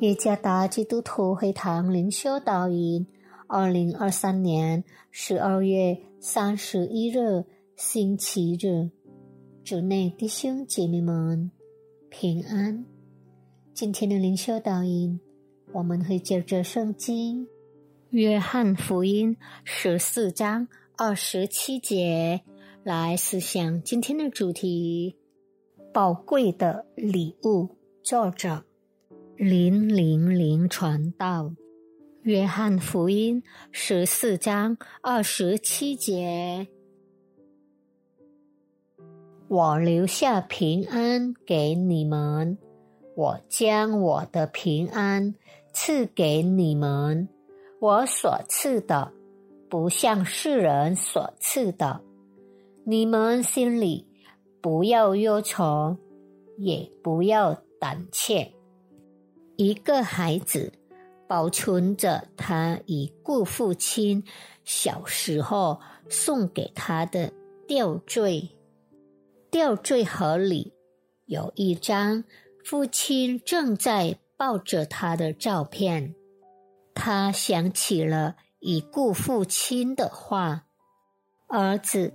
耶加达基督徒会堂灵修导引，二零二三年十二月三十一日星期日，主内弟兄姐妹们平安。今天的灵修导引，我们会借着圣经《约翰福音》十四章二十七节来思想今天的主题：宝贵的礼物。作者。零零零传道，约翰福音十四章二十七节：我留下平安给你们，我将我的平安赐给你们。我所赐的，不像世人所赐的。你们心里不要忧愁，也不要胆怯。一个孩子保存着他已故父亲小时候送给他的吊坠，吊坠盒里有一张父亲正在抱着他的照片。他想起了已故父亲的话：“儿子，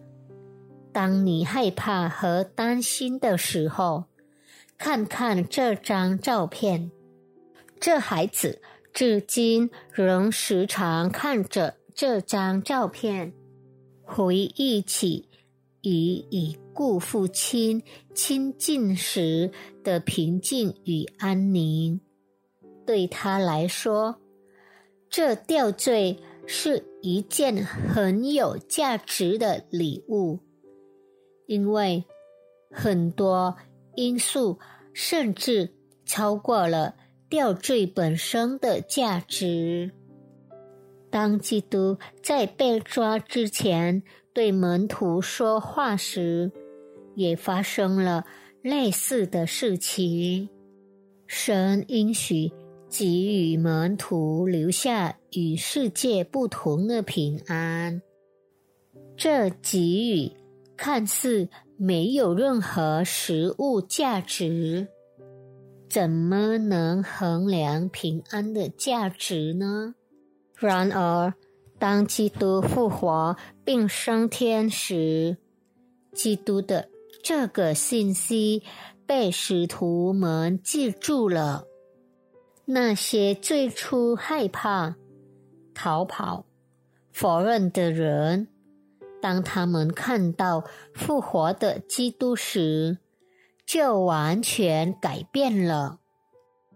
当你害怕和担心的时候，看看这张照片。”这孩子至今仍时常看着这张照片，回忆起与已故父亲亲近时的平静与安宁。对他来说，这吊坠是一件很有价值的礼物，因为很多因素甚至超过了。吊坠本身的价值。当基督在被抓之前对门徒说话时，也发生了类似的事情。神应许给予门徒留下与世界不同的平安。这给予看似没有任何实物价值。怎么能衡量平安的价值呢？然而，当基督复活并升天时，基督的这个信息被使徒们记住了。那些最初害怕、逃跑、否认的人，当他们看到复活的基督时，就完全改变了。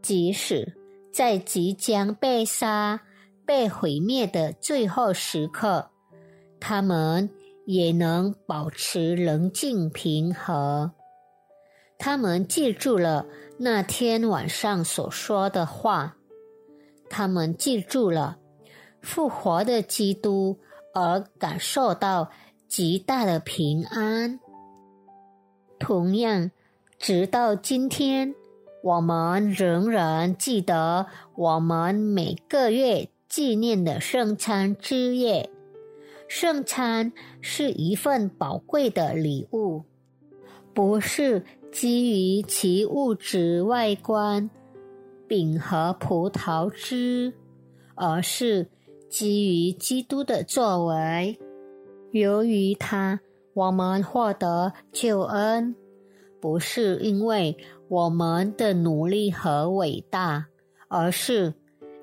即使在即将被杀、被毁灭的最后时刻，他们也能保持冷静平和。他们记住了那天晚上所说的话，他们记住了复活的基督，而感受到极大的平安。同样。直到今天，我们仍然记得我们每个月纪念的圣餐之夜。圣餐是一份宝贵的礼物，不是基于其物质外观（饼和葡萄汁），而是基于基督的作为。由于他，我们获得救恩。不是因为我们的努力和伟大，而是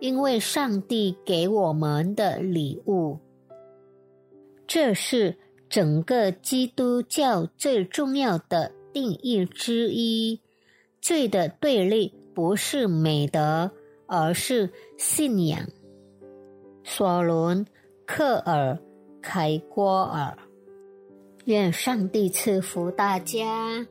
因为上帝给我们的礼物。这是整个基督教最重要的定义之一。罪的对立不是美德，而是信仰。索伦·克尔·凯郭尔，愿上帝赐福大家。